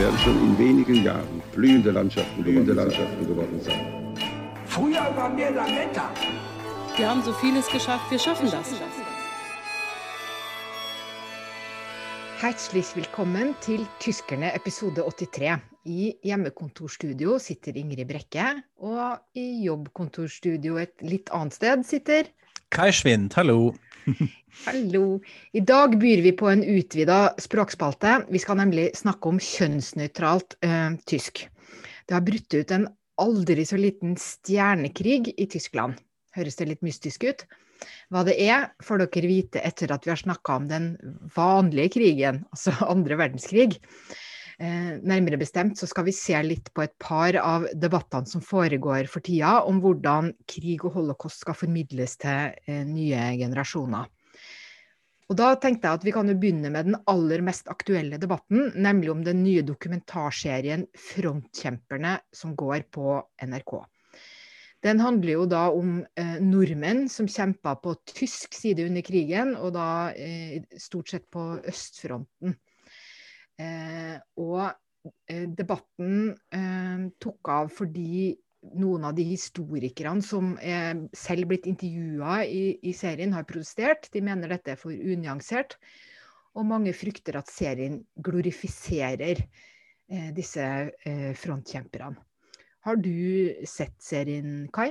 Werden schon in wenigen Jahren blühende Landschaften, blühende Landschaften geworden sein. Früher waren wir Lametta. Wir haben so vieles geschafft, wir schaffen das. Herzlich willkommen til Tyskerne episode 83. I hjemmekontorstudio sitter Ingrid Brekke, og i jobbkontorstudio et litt annet sted sitter Kai Schwind, hallo. Hallo. I dag byr vi på en utvida språkspalte. Vi skal nemlig snakke om kjønnsnøytralt eh, tysk. Det har brutt ut en aldri så liten stjernekrig i Tyskland. Høres det litt mystisk ut? Hva det er, får dere vite etter at vi har snakka om den vanlige krigen, altså andre verdenskrig. Eh, nærmere bestemt så skal vi se litt på et par av debattene som foregår for tida, om hvordan krig og holocaust skal formidles til eh, nye generasjoner. Og da tenkte jeg at vi kan jo begynne med den aller mest aktuelle debatten, nemlig om den nye dokumentarserien 'Frontkjemperne', som går på NRK. Den handler jo da om eh, nordmenn som kjempa på tysk side under krigen, og da eh, stort sett på østfronten. Eh, og eh, debatten eh, tok av fordi noen av de historikerne som er selv blitt intervjua i, i, serien, har protestert. De mener dette er for unyansert. Og mange frykter at serien glorifiserer eh, disse eh, frontkjemperne. Har du sett serien, Kai?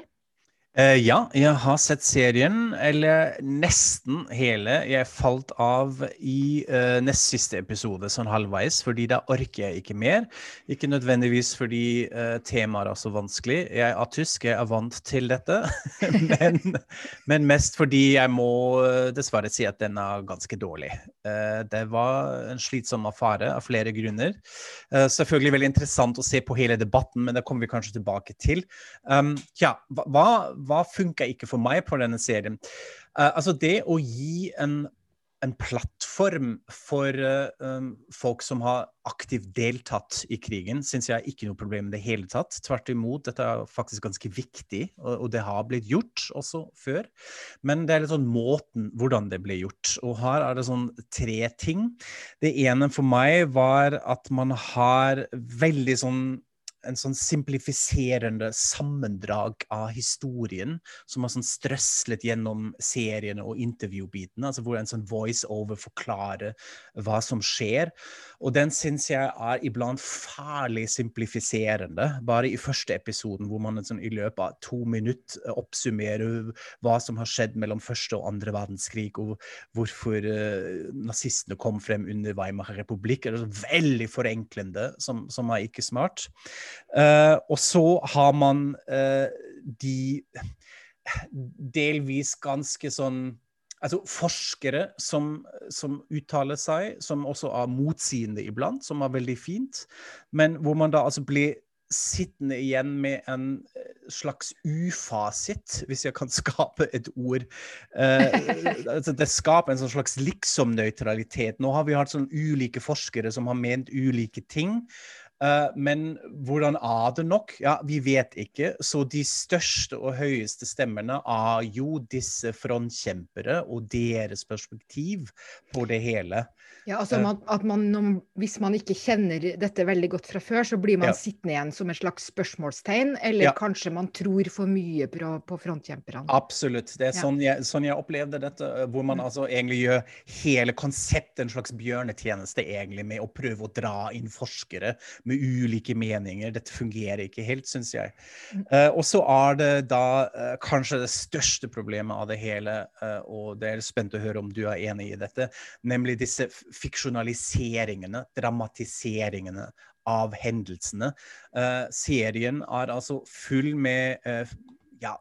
Uh, ja, jeg har sett serien, eller nesten hele. Jeg falt av i uh, nest siste episode, sånn halvveis, fordi da orker jeg ikke mer. Ikke nødvendigvis fordi uh, temaet er så vanskelig. Jeg er tysk, jeg er vant til dette. men, men, mest fordi jeg må dessverre si at den er ganske dårlig. det var en slitsom affære av flere grunner. selvfølgelig veldig interessant å se på hele debatten, men det kommer vi kanskje tilbake til. Um, ja, hva hva funka ikke for meg på denne serien? Uh, altså, det å gi en, en plattform for uh, um, folk som har aktivt deltatt i krigen, syns jeg ikke noe problem i det hele tatt. Tvert imot, dette er faktisk ganske viktig, og, og, det har blitt gjort også før. Men det er litt sånn måten hvordan det ble gjort. Og her er det sånn tre ting. Det ene for meg var at man har veldig sånn en sånn simplifiserende sammendrag av historien som har sånn strøslet gjennom seriene og intervjubitene. altså Hvor en sånn voice-over forklarer hva som skjer. Og den syns jeg er iblant farlig simplifiserende. Bare i første episoden, hvor man sånn, i løpet av to minutter oppsummerer hva som har skjedd mellom første og andre verdenskrig, og hvorfor uh, nazistene kom frem under Weimar republikk. Er veldig forenklende, som, som er ikke smart. Uh, og så har man uh, de delvis ganske sånn Altså forskere som, som, uttaler seg, som også er motsigende iblant, som er veldig fint. Men hvor man da altså blir sittende igjen med en eh, slags ufasit, hvis jeg kan skape et ord. Uh, altså det skaper en sånn slags liksom-nøytralitet. Nå har vi hatt sånn ulike forskere som har ment ulike ting. Uh, men hvordan er det nok? Ja, vi vet ikke. Så de største og høyeste stemmene er jo disse frontkjempere og deres perspektiv på det hele. Ja, altså man, at man, Hvis man ikke kjenner dette veldig godt fra før, så blir man ja. sittende igjen som et slags spørsmålstegn, eller ja. kanskje man tror for mye på, på frontkjemperne. Absolutt. Det er sånn jeg, sånn, jeg, opplevde dette, hvor man mm. altså egentlig gjør hele konseptet en slags bjørnetjeneste egentlig med å prøve å dra inn forskere med ulike meninger. Dette fungerer ikke helt, syns jeg. Uh, og så er det da uh, kanskje det største problemet av det hele, uh, og det er spent å høre om du er enig i dette, nemlig disse fiksjonaliseringene, dramatiseringene av hendelsene. Serien er altså full med ja,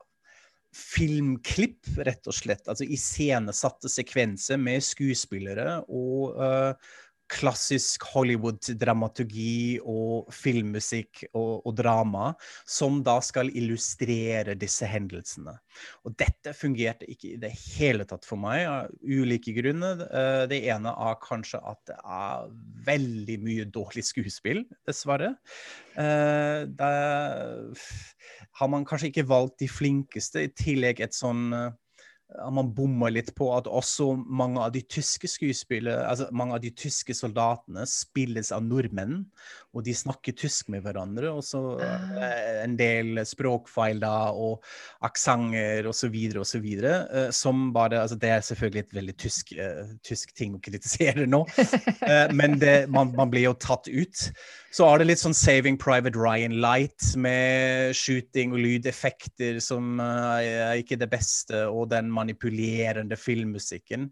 filmklipp, rett og slett. Altså iscenesatte sekvenser med skuespillere og uh, klassisk Hollywood-dramaturgi og filmmusikk og, og, drama, som da skal illustrere disse hendelsene. Og dette fungerte ikke i det hele tatt for meg, av ulike grunner. Eh, det ene er kanskje at det er veldig mye dårlig skuespill, dessverre. Eh, da har man kanskje ikke valgt de flinkeste, i tillegg et sånn man bommer litt på at også mange av de tyske skuespillere, altså mange av de tyske soldatene spilles av nordmenn, og de snakker tysk med hverandre. Og så uh, en del språkfeil da, og aksenter osv. osv. Uh, som bare altså Det er selvfølgelig et veldig tysk, uh, tysk ting å kritisere nå, uh, men det, man, man blir jo tatt ut. Så er det litt sånn Saving Private Ryan light, med shooting og lydeffekter som er ikke det beste, og den manipulerende filmmusikken.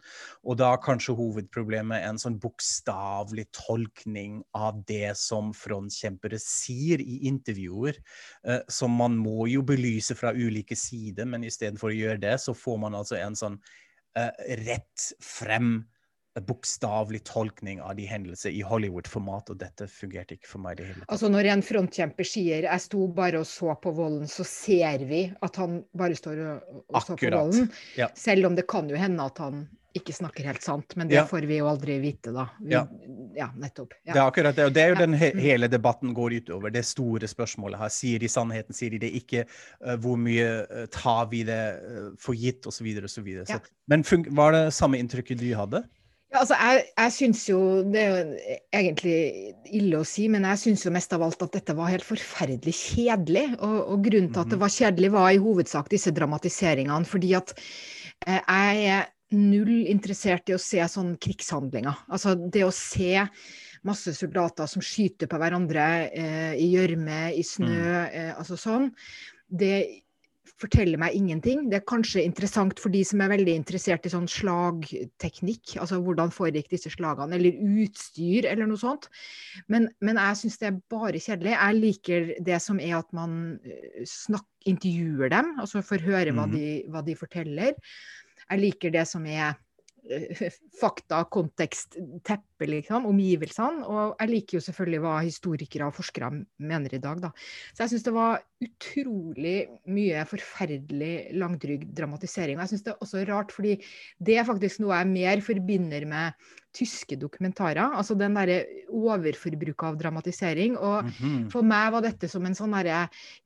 Og da kanskje hovedproblemet er en sånn bokstavelig tolkning av det som frontkjempere sier i intervjuer, uh, som man må jo belyse fra ulike sider, men istedenfor å gjøre det, så får man altså en sånn uh, rett frem bokstavelig tolkning av de hendelser i Hollywood-format, og dette fungerte ikke for meg. det hele tatt. Altså Når en frontkjemper sier 'jeg sto bare og så på volden', så ser vi at han bare står og, og så på volden. Ja. Selv om det kan jo hende at han ikke snakker helt sant, men det ja. får vi jo aldri vite, da. Vi, ja. ja. nettopp. Ja. Det er akkurat det, og det er jo den he hele debatten går utover. Det store spørsmålet her. Sier de sannheten, sier de det ikke? Uh, hvor mye uh, tar vi det uh, for gitt, osv., osv. Men var det samme inntrykket du hadde? Ja, altså, jeg, jeg syns jo Det er jo egentlig ille å si, men jeg syns jo mest av alt at dette var helt forferdelig kjedelig. Og, og grunnen til at det mhm. var kjedelig, var i hovedsak disse dramatiseringene. Fordi at eh, jeg er null interessert i å se sånne krigshandlinger. Altså det å se masse soldater som skyter på hverandre eh, i gjørme, i snø, mm. eh, altså sånn. Det forteller meg ingenting. Det er kanskje interessant for de som er veldig interessert i sånn slagteknikk, altså hvordan foregikk disse slagene, eller utstyr, eller noe sånt. Men, men jeg syns det er bare kjedelig. Jeg liker det som er at man eh, snakk, intervjuer dem, altså får høre hva mhm. de, hva de forteller. Jeg liker det som er fakta, kontekst, teppe, liksom, omgivelsene. Og jeg liker jo selvfølgelig hva historikere og forskere mener i dag, da. Så jeg syns det var utrolig mye forferdelig langdrygg dramatisering. Og jeg syns det er også rart, fordi det er faktisk noe jeg mer forbinder med tyske dokumentarer. Altså den derre overforbruket av dramatisering. Og mm -hmm. for meg var dette som en sånn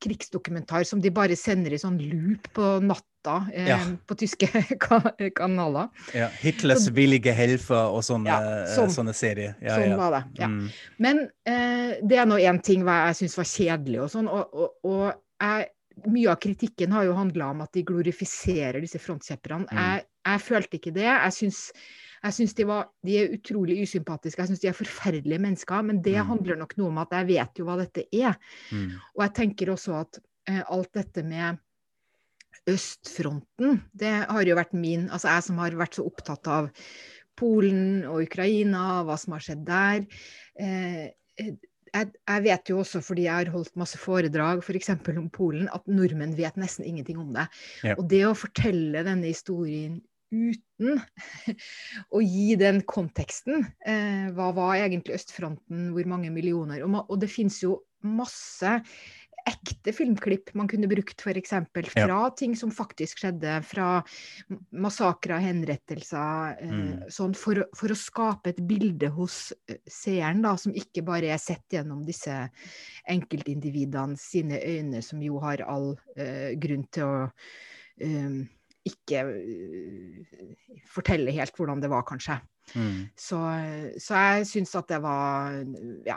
krigsdokumentar som de bare sender i sånn loop på natt eh, ja. på tyske kanaler. Ja, Hitlers så, villige helfer og sånne, ja, eh, sånn, sånne serier. Ja, sånn var det. ja. Mm. Men eh, det er nå én ting hva jeg syns var kjedelig og sånn. og, og, og jeg, mye av kritikken har jo handla om at de glorifiserer disse frontkjepperne. Mm. Jeg, jeg, følte ikke det. Jeg syns, jeg syns de, var, de, er utrolig usympatiske. Jeg syns de er forferdelige mennesker. Men det mm. handler nok noe om at jeg vet jo hva dette er. Mm. Og jeg tenker også at eh, alt dette med østfronten, det har jo vært min Altså jeg som har vært så opptatt av Polen og Ukraina, hva som har skjedd der. Eh, jeg, jeg, vet jo også, fordi jeg har holdt masse foredrag f.eks. For om Polen, at nordmenn vet nesten ingenting om det. Ja. Og det å fortelle denne historien uten å gi den konteksten eh, Hva var egentlig østfronten, hvor mange millioner? Og, og det fins jo masse ekte filmklipp man kunne brukt, f.eks. Fra ja. ting som faktisk skjedde, fra massakrer, henrettelser, eh, mm. sånn for, for, å skape et bilde hos eh, seeren, da, som ikke bare er sett gjennom disse enkeltindividene sine øyne, som jo har all eh, grunn til å eh, ikke uh, fortelle helt hvordan det var, kanskje. Mm. Så, så, jeg syns at det var ja,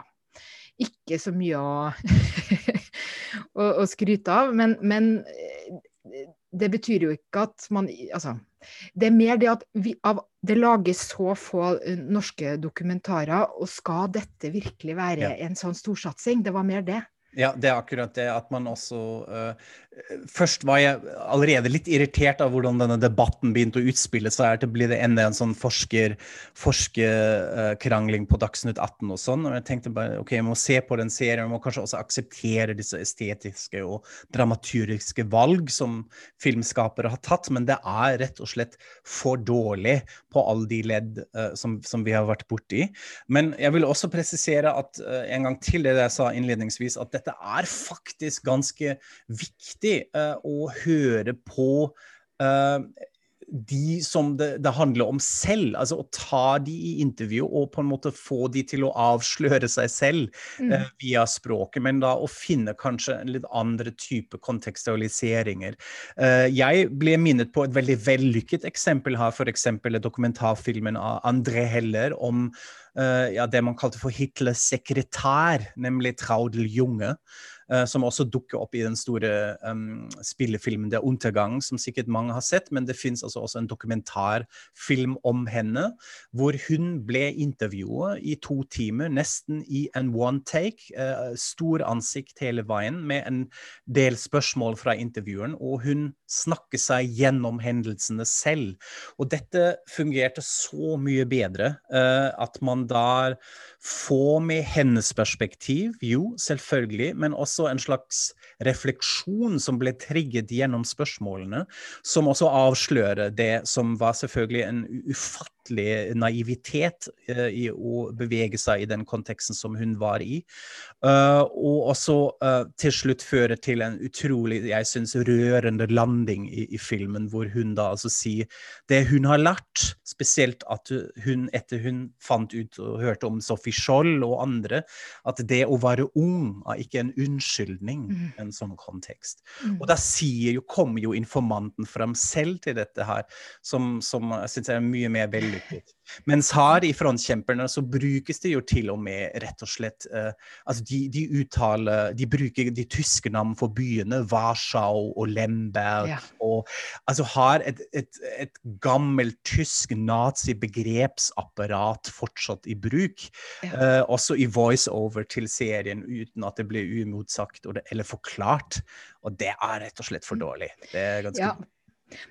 ikke så mye å å, å skryte av. Men, men, eh, det betyr jo ikke at man Altså, det er mer det at vi, av, det lages så få eh, norske dokumentarer, og skal dette virkelig være ja. en sånn storsatsing? Det var mer det. Ja, det er akkurat det at man også uh, Først var jeg allerede litt irritert av hvordan denne debatten begynte å utspille seg. Det blir det enda en sånn forsker, forskerkrangling uh, på Dagsnytt 18 og sånn. Og jeg tenkte bare ok, jeg må se på den serien, jeg må kanskje også akseptere disse estetiske og dramaturgiske valg som filmskapere har tatt, men det er rett og slett for dårlig på alle de ledd uh, som, som, vi har vært borti. Men jeg vil også presisere at en gang til det jeg sa innledningsvis, at dette er faktisk ganske viktig uh, å høre på uh, de som det, det, handler om selv. Altså å ta de i intervju og på en måte få de til å avsløre seg selv mm. uh, via språket, men da å finne kanskje en litt andre type kontekstualiseringer. Uh, jeg ble minnet på et veldig vellykket eksempel her, f.eks. dokumentarfilmen av André Heller om uh, ja, det man kalte for Hitlers sekretær, nemlig Traudel Junge. Eh, som også dukker opp i den store um, spillefilmen 'Der Untergang', som sikkert mange har sett. Men det fins altså også en dokumentarfilm om henne, hvor hun ble intervjuet i to timer, nesten i en one take. Uh, stor ansikt hele veien, med en del spørsmål fra intervjueren. Og hun snakker seg gjennom hendelsene selv. Og dette fungerte så mye bedre uh, at man da får med hennes perspektiv, jo, selvfølgelig, men også også en slags refleksjon som ble trigget gjennom spørsmålene, som også avslører det som var selvfølgelig en ufattelig ufattelig naivitet uh, i å bevege seg i den konteksten som hun var i. Uh, og også uh, til slutt føre til en utrolig, jeg syns, rørende landing i, i, filmen, hvor hun da altså sier det hun har lært, spesielt at hun etter hun fant ut og hørte om Sophie Scholl og andre, at det å være ung er ikke en unnskyldning i mm. en sånn kontekst. Mm. Og da sier jo, kommer jo informanten frem selv til dette her, som, som jeg syns er mye mer veldig vellykket. Mens her i Frontkjemperne så brukes det jo til og med rett og slett uh, altså de, de, uttaler De bruker de tyske navn for byene, Warschau og Lemberg. Ja. og altså har et, et, et gammelt tysk nazi-begrepsapparat fortsatt i bruk. Ja. Uh, også i voiceover til serien, uten at det blir uimotsagt eller forklart. Og det er rett og slett for dårlig. Det er ganske ja.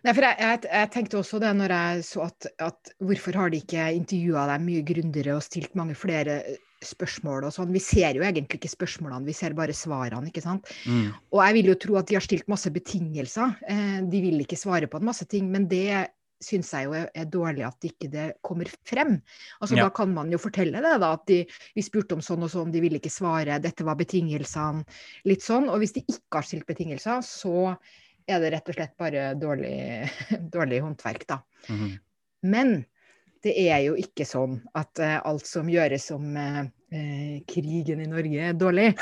Nei, for jeg, jeg, jeg, tenkte også det når jeg så at, at hvorfor har de ikke intervjua deg mye grundigere og stilt mange flere eh, spørsmål og sånn. Vi ser jo egentlig ikke spørsmålene, vi ser bare svarene, ikke sant. Mm. Og jeg vil jo tro at de har stilt masse betingelser. Eh, de vil ikke svare på en masse ting, men det syns jeg jo er, er, dårlig at ikke det kommer frem. Altså ja. Da kan man jo fortelle det, da, at de, vi spurte om sånn og sånn, de ville ikke svare, dette var betingelsene, litt sånn. Og hvis de ikke har stilt betingelser, så er det rett og slett bare dårlig, dårlig håndverk, da. Mm -hmm. Men det er jo ikke sånn at uh, alt som gjøres om uh, krigen i Norge, er dårlig.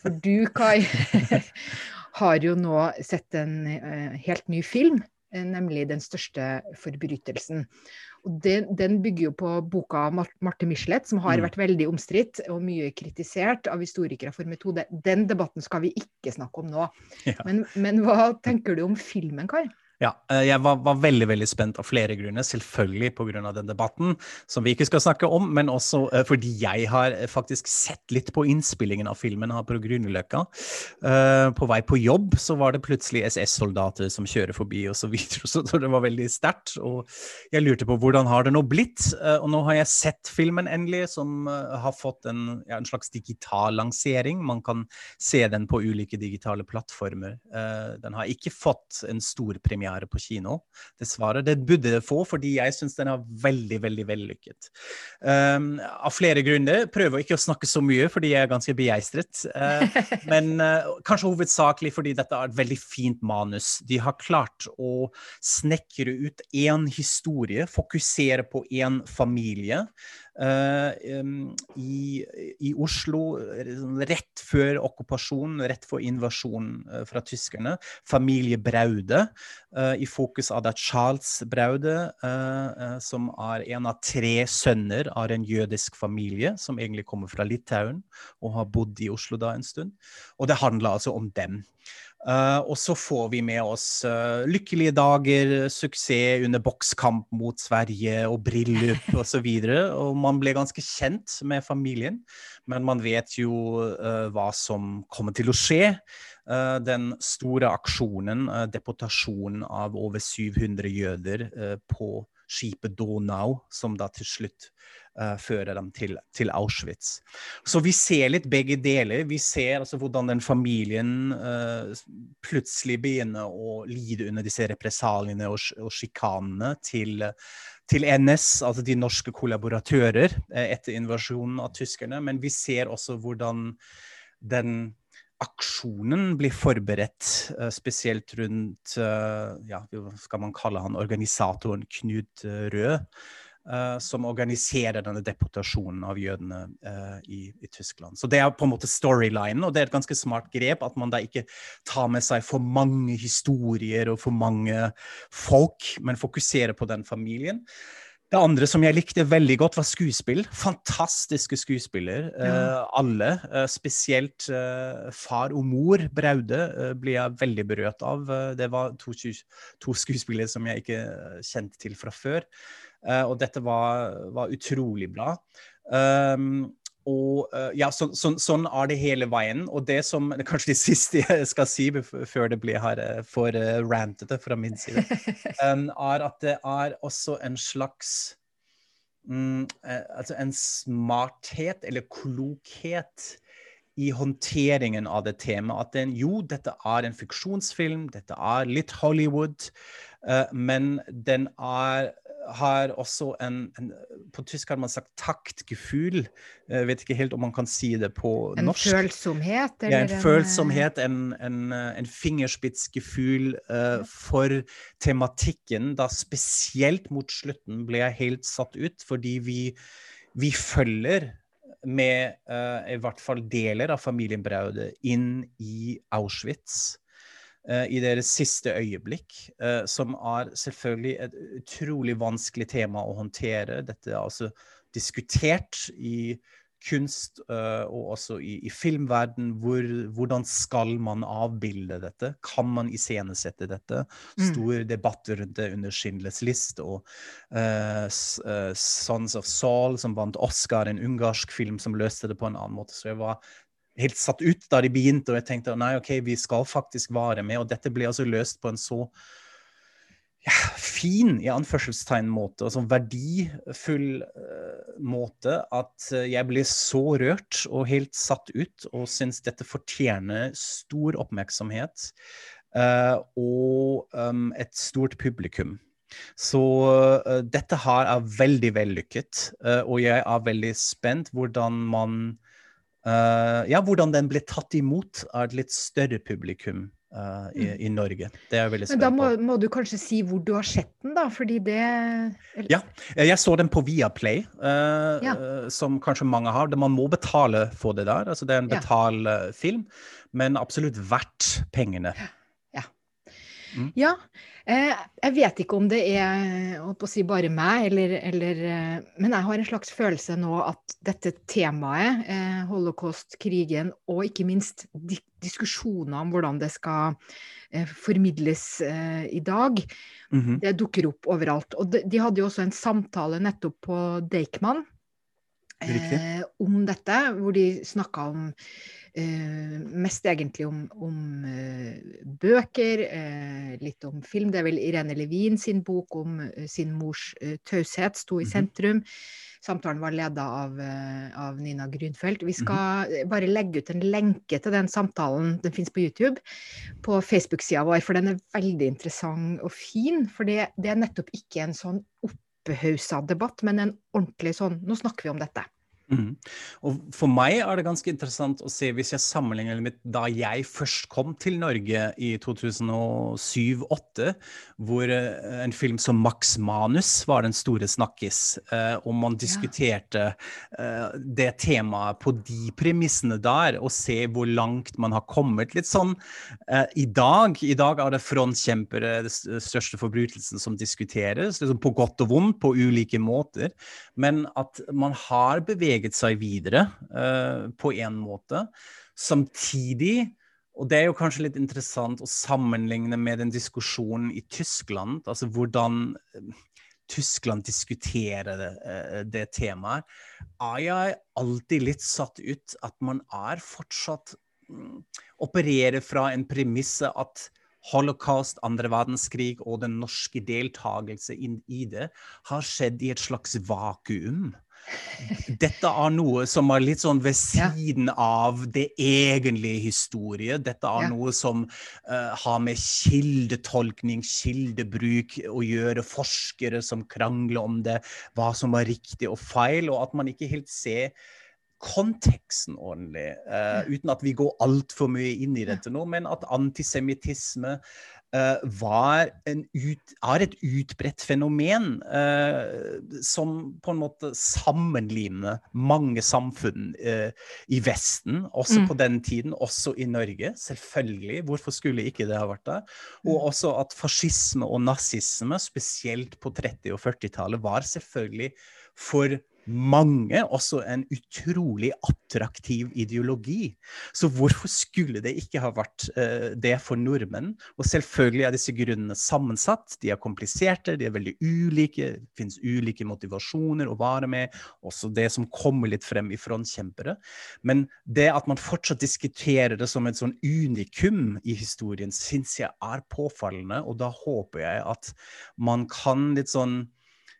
For du, Kai, har jo nå sett en uh, helt ny film, nemlig 'Den største forbrytelsen'. Og den, den, bygger jo på boka av Marte Michelet, som har mm. vært veldig omstridt og mye kritisert av historikere for metode. Den debatten skal vi ikke snakke om nå. Ja. Men, men, hva tenker du om filmen, Kai? Ja, eh, jeg var, var, veldig veldig spent av flere grunner. Selvfølgelig pga. den debatten som vi ikke skal snakke om, men også uh, fordi jeg har eh, faktisk sett litt på innspillingen av filmen her på Grünerløkka. På vei på jobb så var det plutselig SS-soldater som kjører forbi og så så det var veldig sterkt. Og jeg lurte på hvordan har det nå blitt? Og nå har jeg sett filmen endelig, som har fått en, ja, en, slags digital lansering. Man kan se den på ulike digitale plattformer. den har ikke fått en stor premiere premiere på kino, dessverre. Det burde det få, fordi jeg syns den er veldig, veldig vellykket. Um, av flere grunner. Prøver ikke å snakke så mye, fordi jeg er ganske begeistret. Uh, men uh, kanskje hovedsakelig fordi dette er et veldig fint manus. De har klart å snekre ut én historie, fokusere på én familie. Um, i, i, Oslo rett før okkupasjonen, rett før invasjonen uh, fra tyskerne. Familie Braude, i fokus av det Charles Braude, som er en av tre sønner av en jødisk familie, som egentlig kommer fra Litauen og har bodd i Oslo da en stund. Og det handler altså om dem. Uh, og så får vi med oss uh, lykkelige dager, suksess under bokskamp mot Sverige og bryllup osv. Og, så og man ble ganske kjent med familien, men man vet jo uh, hva som kommer til å skje. den store aksjonen, deportasjonen av over 700 jøder på skipet Donau, som da til slutt uh, fører dem til, til, Auschwitz. Så vi ser litt begge deler. Vi ser altså hvordan den familien uh, plutselig begynner å lide under disse represaliene og, og sjikanene til, til NS, altså de norske kollaboratører, uh, etter invasjonen av tyskerne. Men vi ser også hvordan den aksjonen blir forberedt, uh, spesielt rundt uh, ja, hva skal man kalle han, organisatoren Knut Rød, Uh, som organiserer denne deportasjonen av jødene i, i, Tyskland. Så Det er på en måte storylinen, og det er et ganske smart grep at man da ikke tar med seg for mange historier og for mange folk, men fokuserer på den familien. Det andre som jeg likte veldig godt, var skuespill. Fantastiske skuespiller, ja. uh, alle. spesielt far og mor, Braude, blir jeg veldig berørt av. det var to, to skuespillere som jeg ikke kjente til fra før. Og dette var, var utrolig bra. Um, og uh, ja, så, så, Sånn er det hele veien. Og det som kanskje det siste jeg skal si før det blir her eh, for uh, rantete fra min side, er at det er også en slags um, altså en smarthet eller klokhet i håndteringen av det temaet. At den, jo, dette er en fiksjonsfilm, dette er litt Hollywood, men den er har også en, en, På tysk har man sagt taktgefühl. Jeg vet ikke helt om man kan si det på en norsk. En følsomhet? ja, en, en følsomhet, en, en, en fingerspitzgefühl uh, for tematikken. Da spesielt mot slutten ble jeg helt satt ut, fordi vi, vi følger med uh, i hvert fall deler av familien Braude inn i Auschwitz. Eh, i deres siste øyeblikk, uh, som er selvfølgelig et utrolig vanskelig tema å håndtere. Dette er altså diskutert i kunst uh, og også i, i filmverden. Hvor, hvordan skal man avbilde dette? Kan man iscenesette dette? Mm. Stor debatt rundt det under Schindlers list og Sons of Saul, som vant Oscar, en ungarsk film som løste det på en annen måte. Så jeg var helt satt ut da de begynte, og jeg tenkte nei, OK, vi skal faktisk være med. Og dette ble altså løst på en så ja, fin i anførselstegn måte, altså verdifull uh, måte, at uh, jeg ble så rørt og helt satt ut, og syns dette fortjener stor oppmerksomhet uh, og um, et stort publikum. Så dette her er veldig vellykket, og jeg er veldig spent hvordan man Uh, ja, hvordan den ble tatt imot av et litt større publikum uh, i, mm. i, Norge. Det er jeg veldig spent på. Men da må, må, du kanskje si hvor du har sett den, da, fordi det eller... Ja, jeg så den på Viaplay, uh, ja. som kanskje mange har. Man må betale for det der. Altså, det er en betalfilm, men absolutt verdt pengene. Ja. Mm. ja. Eh, jeg vet ikke om det er å si bare meg, eller, eller, eh, Men jeg har en slags følelse nå at dette temaet, eh, holocaust, krigen, og ikke minst diskusjoner om hvordan det skal formidles i dag, mm -hmm. det dukker opp overalt. Og de, de, hadde jo også en samtale nettopp på Deichman eh, om dette, hvor de snakka om Eh, mest egentlig om, om eh, bøker, eh, litt om film. Det er vel Irene Levin sin bok om sin mors taushet sto i mhm. sentrum. Samtalen var leda av, av, Nina Grünfeldt. Vi skal mm. bare legge ut en lenke til den samtalen, den fins på YouTube, på Facebook-sida vår, for den er veldig interessant og fin. For det, det er nettopp ikke en sånn opphausa debatt, men en ordentlig sånn Nå snakker vi om dette. Mm. Og For meg er det ganske interessant å se, hvis jeg sammenligner med da jeg først kom til Norge i 2007-2008, hvor uh, en film som Max Manus var den store snakkis, uh, og man diskuterte ja. det temaet på de premissene der, og se hvor langt man har kommet. Litt sånn i dag. I dag er det frontkjempere, den største forbrytelsen som diskuteres, liksom på godt og vondt, på ulike måter, men at man har beveget beveget seg videre uh, på en måte. Samtidig Og det er jo kanskje litt interessant å sammenligne med den diskusjonen i Tyskland, altså hvordan eh, Tyskland diskuterer det, eh, det temaet. Er jeg alltid litt satt ut at man er fortsatt mm, Opererer fra en premisse at holocaust, andre verdenskrig og den norske deltakelse i det har skjedd i et slags vakuum. Dette er noe som er litt sånn ved siden av det egentlige historie. Dette er ja. noe som uh, har med kildetolkning, kildebruk å gjøre. Forskere som krangler om det, hva som er riktig og feil, og at man ikke helt ser konteksten ordentlig, uh, uten at vi går altfor mye inn i dette nå, men at antisemittisme var ut, er et utbredt fenomen uh, som på en måte sammenligner mange samfunn i Vesten, også mm. på den tiden, også i Norge. Selvfølgelig. Hvorfor skulle ikke det ha vært der? Og mm. også at fascisme og nazisme, spesielt på 30- og 40-tallet, var selvfølgelig for mange også en utrolig attraktiv ideologi. Så hvorfor skulle det ikke ha vært uh, det for nordmenn? Og selvfølgelig er disse grunnene sammensatt, de er kompliserte, de er veldig ulike. Det finnes ulike motivasjoner å være med, også det som kommer litt frem i frontkjempere. Men det at man fortsatt diskuterer det som et sånn unikum i historien, syns jeg er påfallende, og da håper jeg at man kan litt sånn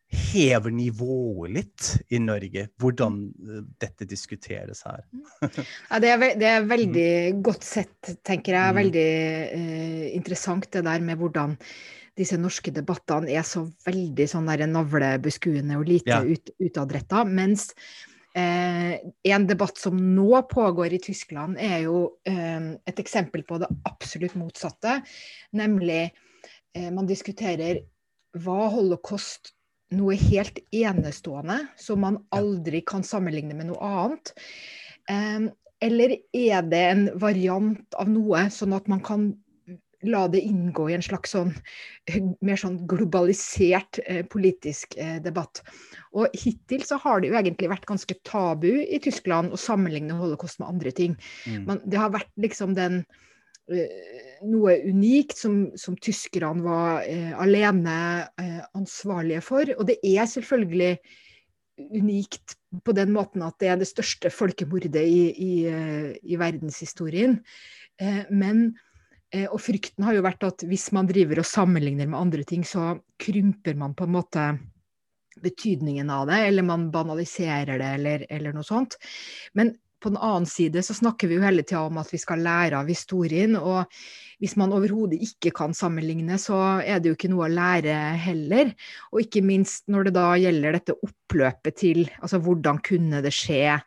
hever nivået litt i Norge, hvordan eh, dette diskuteres her. ja, det, er det, er veldig mm. godt sett, tenker jeg. Mm. Veldig eh, interessant det der med hvordan disse norske debattene er så veldig sånn navlebeskuende og lite ja. ut, utadretta. Mens eh, en debatt som nå pågår i Tyskland, er jo eh, et eksempel på det absolutt motsatte. Nemlig eh, man diskuterer hva holocaust noe helt enestående som man aldri kan sammenligne med noe annet? eller er det en variant av noe, sånn at man kan la det inngå i en slags sånn mer sånn globalisert eh, politisk eh, debatt. Og hittil så har det jo egentlig vært ganske tabu i Tyskland å sammenligne holocaust med andre ting. Mm. Men det har vært liksom den noe unikt som, som tyskerne var eh, alene eh, ansvarlige for. Og det er selvfølgelig unikt på den måten at det er det største folkemordet i, i, eh, i verdenshistorien. Eh, men eh, og frykten har jo vært at hvis man driver og sammenligner med andre ting, så krymper man på en måte betydningen av det, eller man banaliserer det, eller, eller noe sånt. Men på den annen side så snakker vi jo hele tida om at vi skal lære av historien. Og hvis man overhodet ikke kan sammenligne, så er det jo ikke noe å lære heller. Og ikke minst når det da gjelder dette oppløpet til altså hvordan kunne det skje?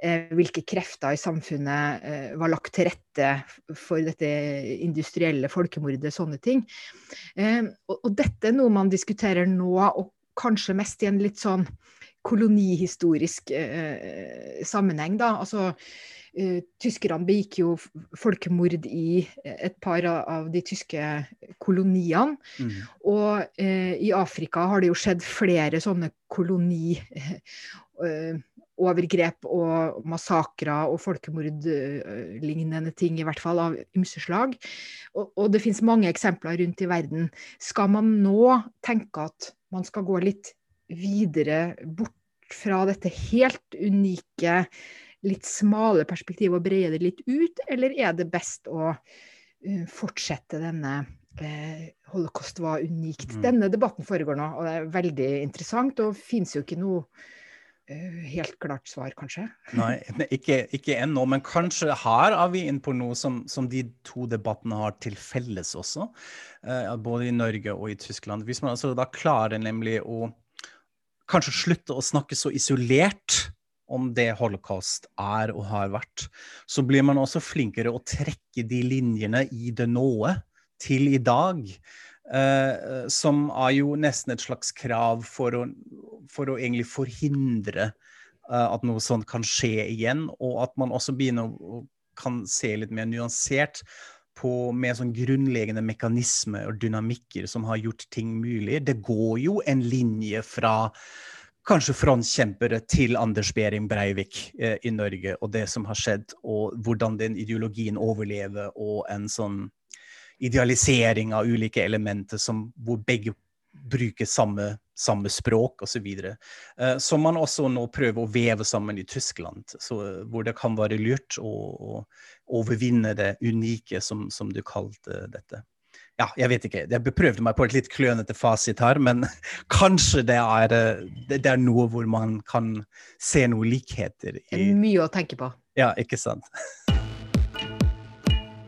Eh, hvilke krefter i samfunnet eh, var lagt til rette for dette industrielle folkemordet, sånne ting. Eh, og, dette er noe man diskuterer nå, og kanskje mest i en litt sånn kolonihistorisk eh, sammenheng. Da. Altså, eh, tyskerne begikk jo folkemord i et par av de tyske koloniene. Mm. Og eh, i Afrika har det jo skjedd flere sånne koloniovergrep eh, og massakrer og folkemordlignende ting, i hvert fall av ymse slag. Og, og det finnes mange eksempler rundt i verden. Skal man nå tenke at man skal gå litt videre bort fra dette helt unike, litt smale perspektivet og breie det litt ut, eller er det best å uh, fortsette denne uh, Holocaust var unikt? Mm. Denne debatten foregår nå, og det er veldig interessant, og fins jo ikke noe uh, helt klart svar, kanskje? Nei, ikke, ikke ennå, men kanskje her er vi inne på noe som, som, de to debattene har til felles også, både i Norge og i Tyskland. Hvis man altså da klarer nemlig å kanskje slutte å snakke så isolert om det holocaust er og har vært, så blir man også flinkere å trekke de linjene i det nåe til i dag. Uh, som er jo nesten et slags krav for å, for å egentlig forhindre uh, at noe sånt kan skje igjen, og at man også begynner å kan se litt mer nyansert på med sånn grunnleggende mekanismer og dynamikker som har gjort ting mulig. Det går jo en linje fra kanskje frontkjempere til Anders Behring Breivik eh, i Norge, og det som har skjedd, og hvordan den ideologien overlever, og en sånn idealisering av ulike elementer som, hvor begge bruker samme, samme språk osv. Uh, som man også nå prøver å veve sammen i Tyskland, så, hvor det kan være lurt å, å overvinne det unike, som, som du kalte dette ja, jeg vet ikke. Jeg prøvde meg på et litt klønete fasit her, men kanskje det er, det er, noe hvor man kan se noen likheter i Mye å tenke på. Ja, ikke sant?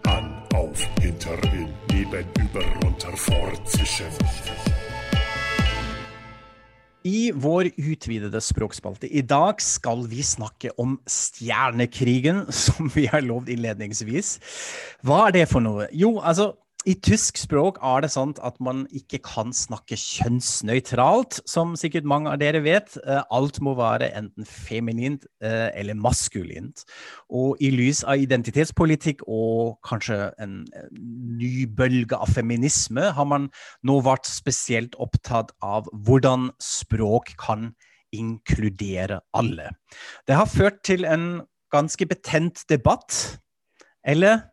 An, auf, hinter, in, neben, über, runter, fortzischen. I vår utvidede språkspalte i dag skal vi snakke om stjernekrigen, som vi har lovd innledningsvis. Hva er det for noe? Jo, altså, i tysk språk er det sånn at man ikke kan snakke kjønnsnøytralt, som sikkert mange av dere vet. Eh, alt må være enten feminint eh, eller maskulint. Og i lys av identitetspolitikk og kanskje en ny bølge av feminisme, har man nå vært spesielt opptatt av hvordan språk kan inkludere alle. Det har ført til en ganske betent debatt. Eller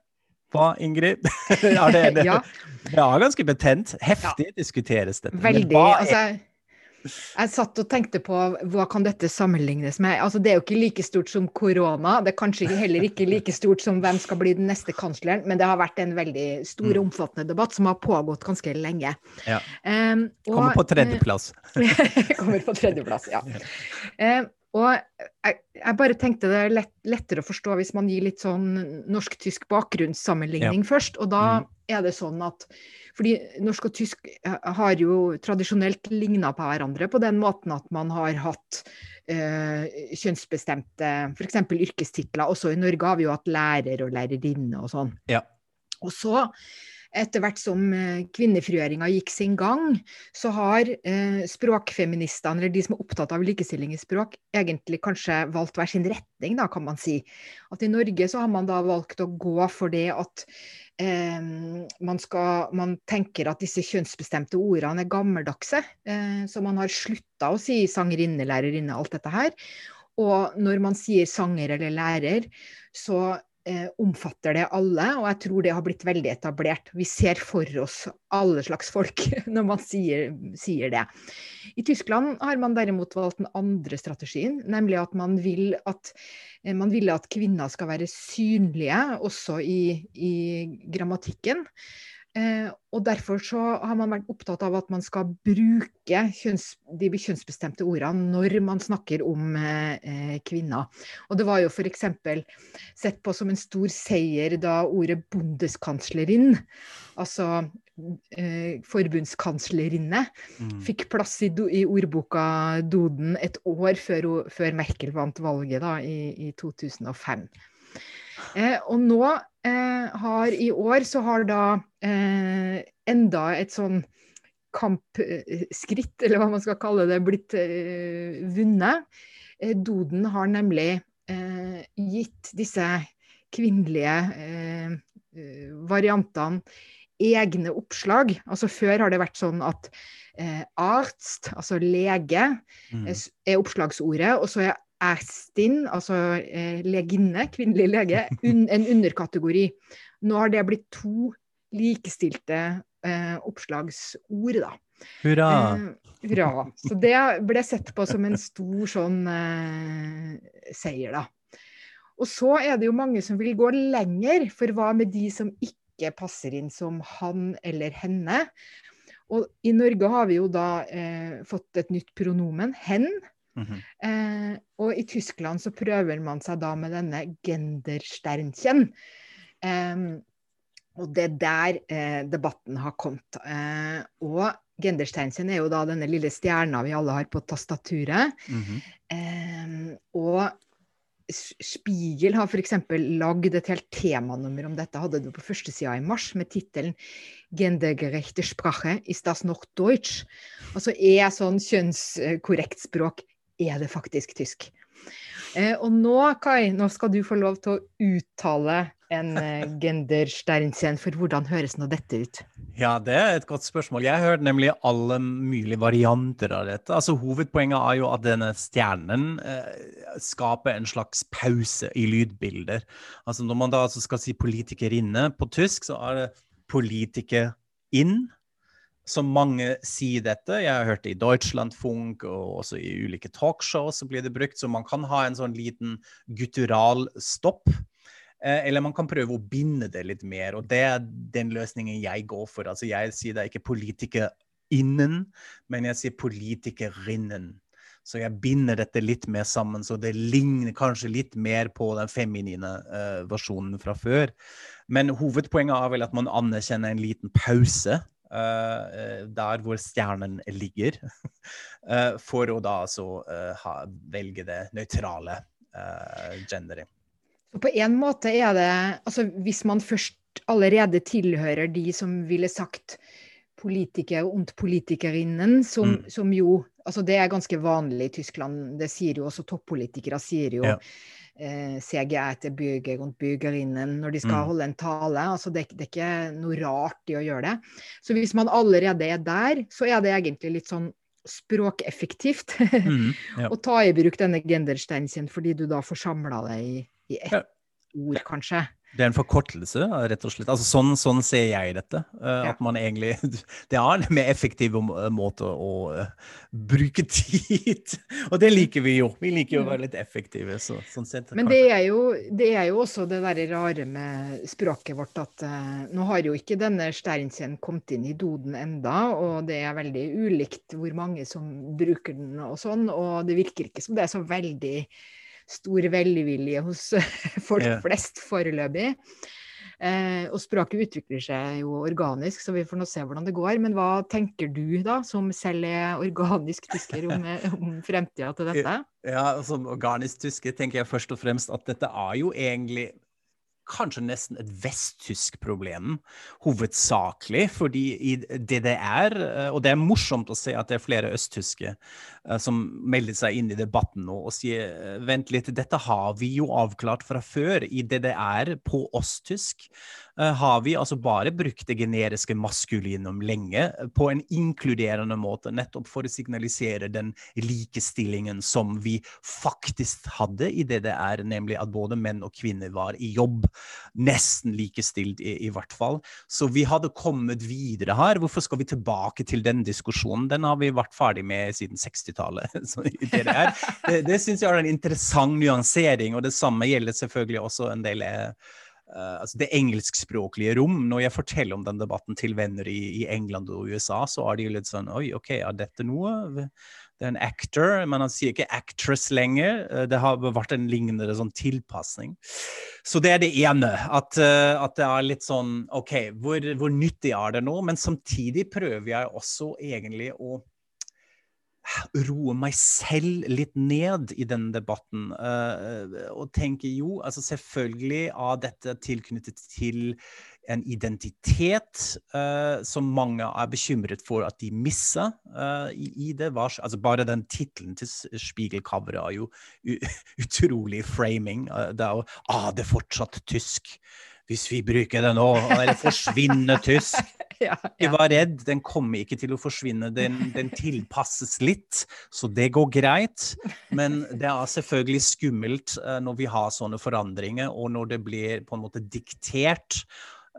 hva, Ingrid? ja, det, det, ja. det er ganske betent. Heftig ja. diskuteres dette. Veldig. Altså, jeg satt og tenkte på hva kan dette sammenlignes med. Altså, det er jo ikke like stort som korona. Det er kanskje heller ikke like stort som hvem skal bli den neste kansleren, men det har vært en veldig stor og mm. omfattende debatt som har pågått ganske lenge. Ja. Um, og, kommer på tredjeplass. kommer på tredjeplass, ja. Um, og jeg, jeg, bare tenkte det er lett, lettere å forstå hvis man gir litt sånn norsk-tysk bakgrunnssammenligning ja. først. Og da mm. er det sånn at fordi norsk og tysk har jo tradisjonelt ligna på hverandre på den måten at man har hatt eh, kjønnsbestemte f.eks. yrkestitler. Også i Norge har vi jo hatt lærer og lærerinne og sånn. Ja. Og så etter hvert som eh, kvinnefrigjøringa gikk sin gang, så har eh, språkfeministene, eller de som er opptatt av likestilling i språk, egentlig kanskje valgt hver sin retning, da, kan man si. At i Norge så har man da valgt å gå for det at eh, man, skal, man, tenker at disse kjønnsbestemte ordene er gammeldagse. Eh, så man har slutta å si sangerinne, lærerinne, alt dette her. Og når man sier sanger eller lærer, så omfatter det alle, og jeg tror det har blitt veldig etablert. Vi ser for oss alle slags folk når man sier, sier, det. I Tyskland har man derimot valgt den andre strategien, nemlig at man vil at eh, man ville at kvinner skal være synlige også i, i grammatikken. Eh, og Derfor så har man vært opptatt av at man skal bruke kjønns, de kjønnsbestemte ordene når man snakker om eh, kvinner. Og Det var jo f.eks. sett på som en stor seier da ordet 'bondeskanslerin', altså eh, forbundskanslerinne, mm. fikk plass i, do, i, ordboka Doden et år før, før Merkel vant valget da, i, i 2005. Eh, og nå eh, har i år så har da eh, enda et sånn kampskritt, eller hva man skal kalle det, blitt eh, vunnet. Eh, Doden har nemlig eh, gitt disse kvinnelige variantene egne oppslag. Altså Før har det vært sånn at eh, arzt, altså lege, mm. er oppslagsordet. Og så er Astin, altså eh, leginne, kvinnelig lege, un, en underkategori. Nå har det blitt to likestilte eh, oppslagsord, da. Hurra. Eh, hurra. Så det ble sett på som en stor sånn eh, seier, da. Og så er det jo mange som vil gå lenger, for hva med de som ikke passer inn som han eller henne? Og i Norge har vi jo da eh, fått et nytt pronomen, hen. Mm -hmm. eh, og i Tyskland så prøver man seg da med denne gendersternchen. Eh, og det er der eh, debatten har kommet. Eh, og gendersternchen er jo da denne lille stjerna vi alle har på tastaturet. Mm -hmm. og Spiegel har f.eks. lagd et helt temanummer om dette, hadde det på førstesida i mars, med tittelen 'Gendergerechte Sprache ist das noch Deutsch?' Altså er sånn kjønnskorrekt språk er det faktisk tysk. Eh, og nå, Kai, nå skal du få lov til å uttale en eh, gendersternsen, for hvordan høres nå dette ut? Ja, det er et godt spørsmål. Jeg har hørt nemlig alle mulige varianter av dette. Altså, Hovedpoenget er jo at denne stjernen eh, skaper en slags pause i lydbilder. Altså, Når man da altså skal si 'politikerinne' på tysk, så er det 'politiker inn'. Så mange sier dette. Jeg har hørt det i Deutschlandfunk og også i ulike talkshow så blir det brukt. Så man kan ha en sånn liten guttural stopp. Eh, eller man kan prøve å binde det litt mer, og det er den løsningen jeg går for. Altså Jeg sier det er ikke politikerinnen, men jeg sier politikerinnen. Så jeg binder dette litt mer sammen, så det ligner kanskje litt mer på den feminine uh, versjonen fra før. Men hovedpoenget er vel at man anerkjenner en liten pause. Uh, der hvor stjernen ligger, uh, for å da altså ha, velge det nøytrale genderet. På en måte er det Altså hvis man først allerede tilhører de som ville sagt politiker und politikerinnen, som, mm. som, jo Altså det er ganske vanlig i Tyskland. Det sier jo også toppolitikere sier jo ja. Eh, CGR til bürger und bürgerinnen når de skal mm. holde en tale. Altså det, det, er ikke noe rart i å gjøre det. Så hvis man allerede er der, så er det egentlig litt sånn språkeffektivt mm, ja. å ta i bruk denne gendersteinsen, fordi du da får samla deg i i ett ja. ord, kanskje. Det er en forkortelse, rett og slett. Altså, sånn, sånn ser jeg dette. Uh. At man egentlig Det er en mer effektiv måte å uh, bruke tid Og det liker vi jo. Vi liker jo å være litt effektive. Så, sånn sett, Men det er, jo, det er, jo, også det derre rare med språket vårt at uh, nå har jo ikke denne Sternsen kommet inn i doden enda, og det er veldig ulikt hvor mange som bruker den og sånn, og det virker ikke som det er så veldig stor velvilje hos folk yeah. flest foreløpig. Eh, og språket utvikler seg jo organisk, så vi får nå se hvordan det går. Men hva tenker du, da, som selv er organisk tysker, om, om fremtida til dette? Ja, Som organisk tysker tenker jeg først og fremst at dette er jo egentlig kanskje nesten et vesttysk problem, hovedsakelig. Fordi i DDR eh, Og det er morsomt å se at det er flere østtyske som melder seg inn i debatten nå og sier eh, vent litt, dette har vi jo avklart fra før. I DDR på oss-tysk, har vi altså bare brukt det generiske maskulinum lenge på en inkluderende måte, nettopp for å signalisere den likestillingen som vi faktisk hadde i DDR, nemlig at både menn og kvinner var i jobb nesten likestilt, i, i hvert fall. Så vi hadde kommet videre her. Hvorfor skal vi tilbake til den diskusjonen? Den har vi vært ferdig med siden 60-tallet. det, det, det syns jeg er en interessant nyansering, og det samme gjelder selvfølgelig også en del Uh, altså det engelskspråklige rom. Når jeg forteller om den debatten til venner i, i, England og USA, så er de litt sånn Oi, OK, er dette noe? Det er en actor, men han sier ikke actress lenger. Eh, det har vært en lignende sånn tilpasning. Så det er det ene. At, at det er litt sånn OK, hvor, hvor, nyttig er det nå? Men samtidig prøver jeg også egentlig å roe meg selv litt ned i denne debatten. Uh, og tenke jo, altså selvfølgelig av dette tilknyttet til en identitet uh, som mange er bekymret for at de misser uh, i, det. Var, altså bare den tittelen til Spiegelcoveret er jo utrolig framing. Det er jo ah, det er fortsatt tysk. Hvis vi bruker det nå, eller det forsvinner tysk. ja, ja. Ikke vær redd, den kommer ikke til å forsvinne. Den, den, tilpasses litt, så det går greit. Men det er selvfølgelig skummelt når vi har sånne forandringer, og når det blir på en måte diktert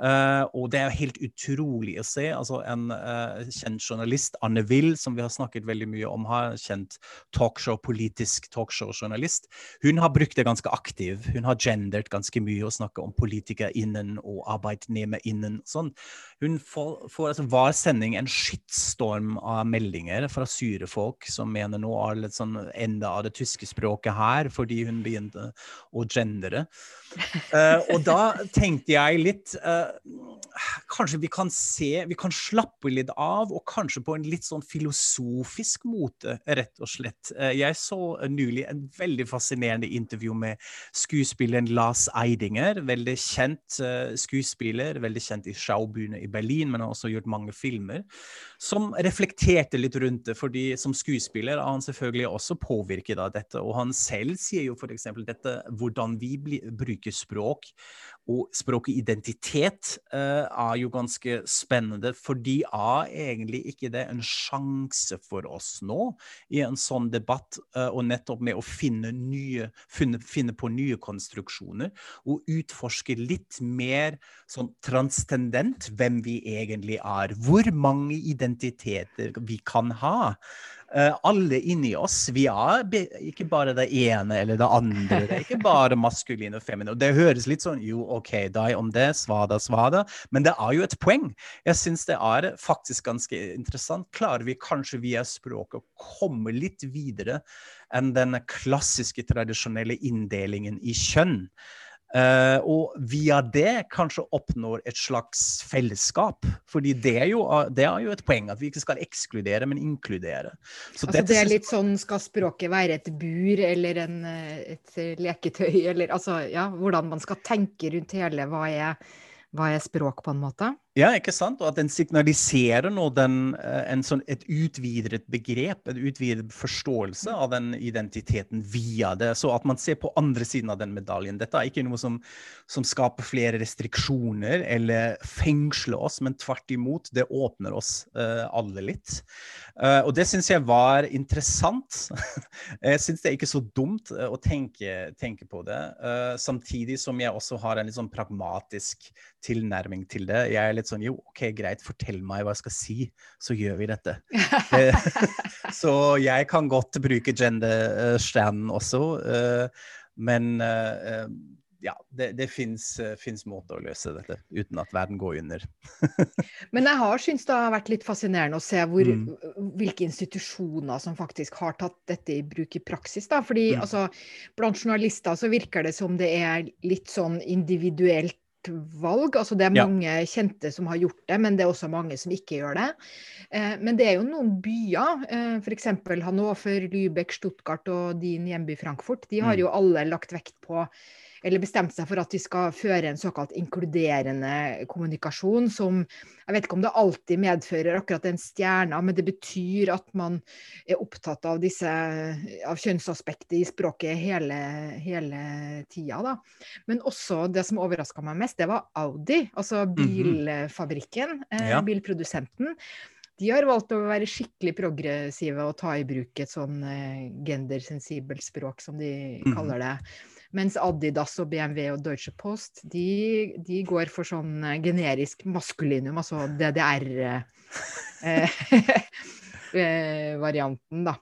Uh, og det er helt utrolig å se. altså En uh, kjent journalist, Anne Will, som vi har snakket veldig mye om her, kjent talkshow, politisk talkshow-journalist, hun har brukt det ganske aktiv. Hun har gendert ganske mye og snakket om politikere innen og arbeidnehmer innen. Sånn. Hun får, får altså hver sending en skittstorm av meldinger fra syre folk som mener nå er litt sånn enda av det tyske språket her, fordi hun begynte å gendere. Uh, og da tenkte jeg litt uh, kanskje vi kan se Vi kan slappe litt av, og kanskje på en litt sånn filosofisk måte, rett og slett. Uh, jeg så nylig en veldig fascinerende intervju med skuespilleren Lars Eidinger. Veldig kjent skuespiller, veldig kjent i Schaubühne i Berlin, men har også gjort mange filmer. Som reflekterte litt rundt det, fordi som skuespiller er han selvfølgelig også påvirket av dette. Og han selv sier jo f.eks. dette hvordan vi bruker språk og språket identitet uh, er jo ganske spennende, fordi er egentlig ikke det en sjanse for oss nå i en sånn debatt, uh, og nettopp med å finne, nye, finne, finne, på nye konstruksjoner, og utforske litt mer sånn transcendent hvem vi egentlig er. Hvor mange identiteter vi kan ha. Uh, alle inni oss. Vi er ikke bare det ene eller det andre. Det er ikke bare maskulin og feminin. Og det høres litt sånn jo, OK, deg om det, svada, svada. Men det er jo et poeng. Jeg syns det er faktisk ganske interessant. Klarer vi kanskje via språket å komme litt videre enn den klassiske, tradisjonelle inndelingen i kjønn? Uh, og via det kanskje oppnår et slags fellesskap. fordi det er, jo, det er jo et poeng, at vi ikke skal ekskludere, men inkludere. Så altså det er litt sånn, Skal språket være et bur eller en, eh, et leketøy, eller altså, ja, hvordan man skal tenke rundt hele hva er, hva er språk, på en måte? Ja, ikke sant? Og at den signaliserer nå den, eh, sånn, et utvidet begrep, en utvidet forståelse av den identiteten via det. Så at man ser på andre siden av den medaljen. Dette er ikke noe som, som skaper flere restriksjoner eller fengsler oss, men tvert imot, det åpner oss uh, alle litt. Uh, og det syns jeg var interessant. jeg syns det er ikke så dumt uh, å tenke, tenke, på det. samtidig som jeg også har en litt sånn pragmatisk tilnærming til det. Jeg er litt sånn jo, OK, greit, fortell meg hva jeg skal si, så gjør vi dette. så jeg kan godt bruke gender-standen også, uh, men uh, ja, det, det fins måter å løse dette uten at verden går under. Men jeg har syntes det har vært litt fascinerende å se hvor, mm. hvilke institusjoner som faktisk har tatt dette i bruk i praksis. Da. Fordi mm. altså, blant journalister så virker det som det er litt sånn individuelt valg. Altså det er mange ja. kjente som har gjort det, men det er også mange som ikke gjør det. Eh, men det er jo noen byer, eh, f.eks. Hannover, Lübeck, Stuttgart og din hjemby Frankfurt. De har mm. jo alle lagt vekt på eller bestemt seg for at de skal føre en såkalt inkluderende kommunikasjon, som jeg vet ikke om det alltid medfører akkurat den stjerna, men det betyr at man er opptatt av, disse, av kjønnsaspektet i språket hele, hele tida. Da. Men også det som overraska meg mest, det var Audi, altså mhm. bilfabrikken, eh, ja. bilprodusenten. De har valgt å være skikkelig progressive og ta i bruk et sånn eh, gendersensibelt språk, som de mm. kaller det. Mens Adidas og BMW og Deutsche Post de, de går for sånn eh, generisk maskulinum, altså DDR-varianten, eh, da.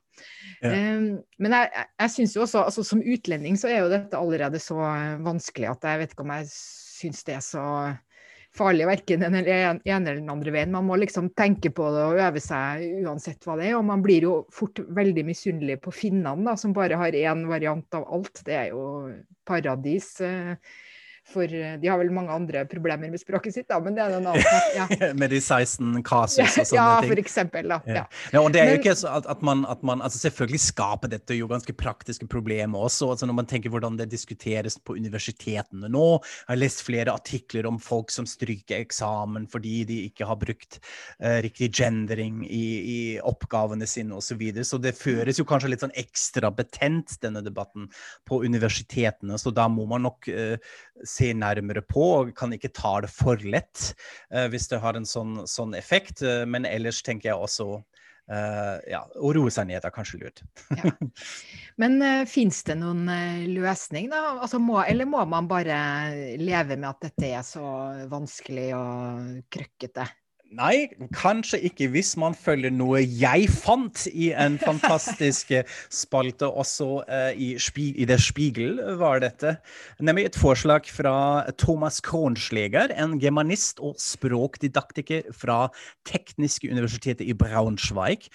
Ja. Um, men jeg, jeg syns jo også, altså som utlending så er jo dette allerede så vanskelig at jeg vet ikke om jeg syns det er så farlig verken den ene eller den andre veien. Man må liksom tenke på det og øve seg uansett hva det er. Og man blir jo fort veldig misunnelig på finnene, som bare har én variant av alt. Det er jo paradis. Eh, for eh, de har vel mange andre problemer med språket sitt, da, men det er en annen sak. Ja. med de 16 kasus og sånne ja, ting. For eksempel. Da. Ja. ja. og det er men, jo ikke så at, at, man, at man altså Selvfølgelig skaper dette jo ganske praktiske problemer også. altså Når man tenker hvordan det diskuteres på universitetene nå. Jeg har lest flere artikler om folk som stryker eksamen fordi de ikke har brukt uh, riktig gendering i, i oppgavene sine osv. Så, videre. så det føres jo kanskje litt sånn ekstra betent, denne debatten, på universitetene. Så da må man nok uh, se nærmere på, og kan ikke ta det for lett uh, hvis det har en sånn, sånn effekt. Uh, men ellers tenker jeg også uh, ja, å roe seg ned er kanskje lurt. ja. Men uh, fins det noen løsning, da? Altså, må, eller må man bare leve med at dette er så vanskelig og krøkkete? Nei, kanskje ikke hvis man følger noe jeg fant i en fantastisk spalte også uh, i, i Det Spiegel, var dette. Nemlig et forslag fra Thomas Kornsleger, en germanist og språkdidaktiker fra Tekniske universitetet i Braunschweig.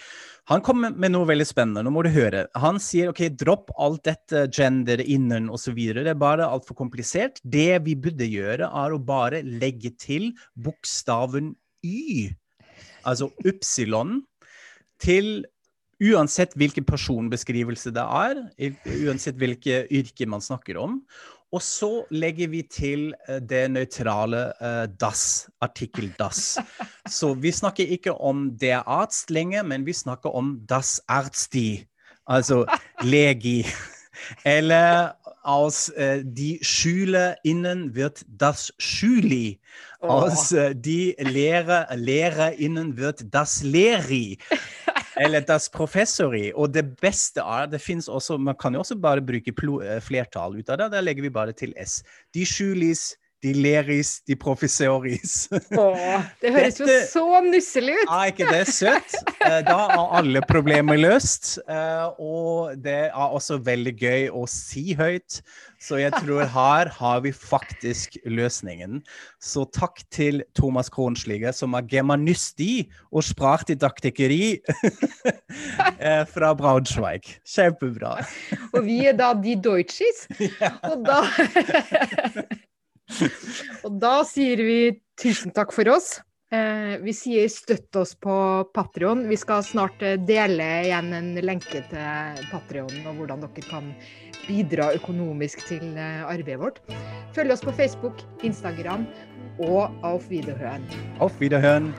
Han kom med noe veldig spennende. Nå må du høre. Han sier OK, dropp alt dette gender, innen osv. Det er bare altfor komplisert. Det vi burde gjøre, er å bare legge til bokstaven Y, altså ypsilon, til uansett hvilken personbeskrivelse det er, uansett hvilke yrke man snakker om. Og så legger vi til eh, det nøytrale uh, das, artikkel das. Så vi snakker ikke om det arts lenger, men vi snakker om das artsti, altså legi. Eller aus uh, die Schüler innen wird das Schüli. Aus äh, die Lehrer, LehrerInnen wird das Leri. Eller das Professori. Og det beste er det finnes også, Man kan jo også bare bruke eh, flertall ut av det. Der legger vi bare til S. De Schulis, de leris, de professoris. Åh, det høres Dette, jo så nusselig ut! Er ikke det søtt? Eh, da er alle problemer løst. Eh, og det er også veldig gøy å si høyt. Så jeg tror her har vi faktisk løsningen. Så takk til Thomas Kronslige, som er germanisti og språkdidaktikeri eh, fra Braunschweig. Kjempebra. Og vi er da de Deutsches. Og da Og da sier vi tusen takk for oss. Eh, vi sier støtt oss på Patrion. Vi skal snart eh, dele igjen en lenke til Patrion og hvordan dere kan bidra økonomisk til eh, arbeidet vårt. Følg oss på Facebook, Instagram og Auf Wiederhøen. Auf Wiederhøen.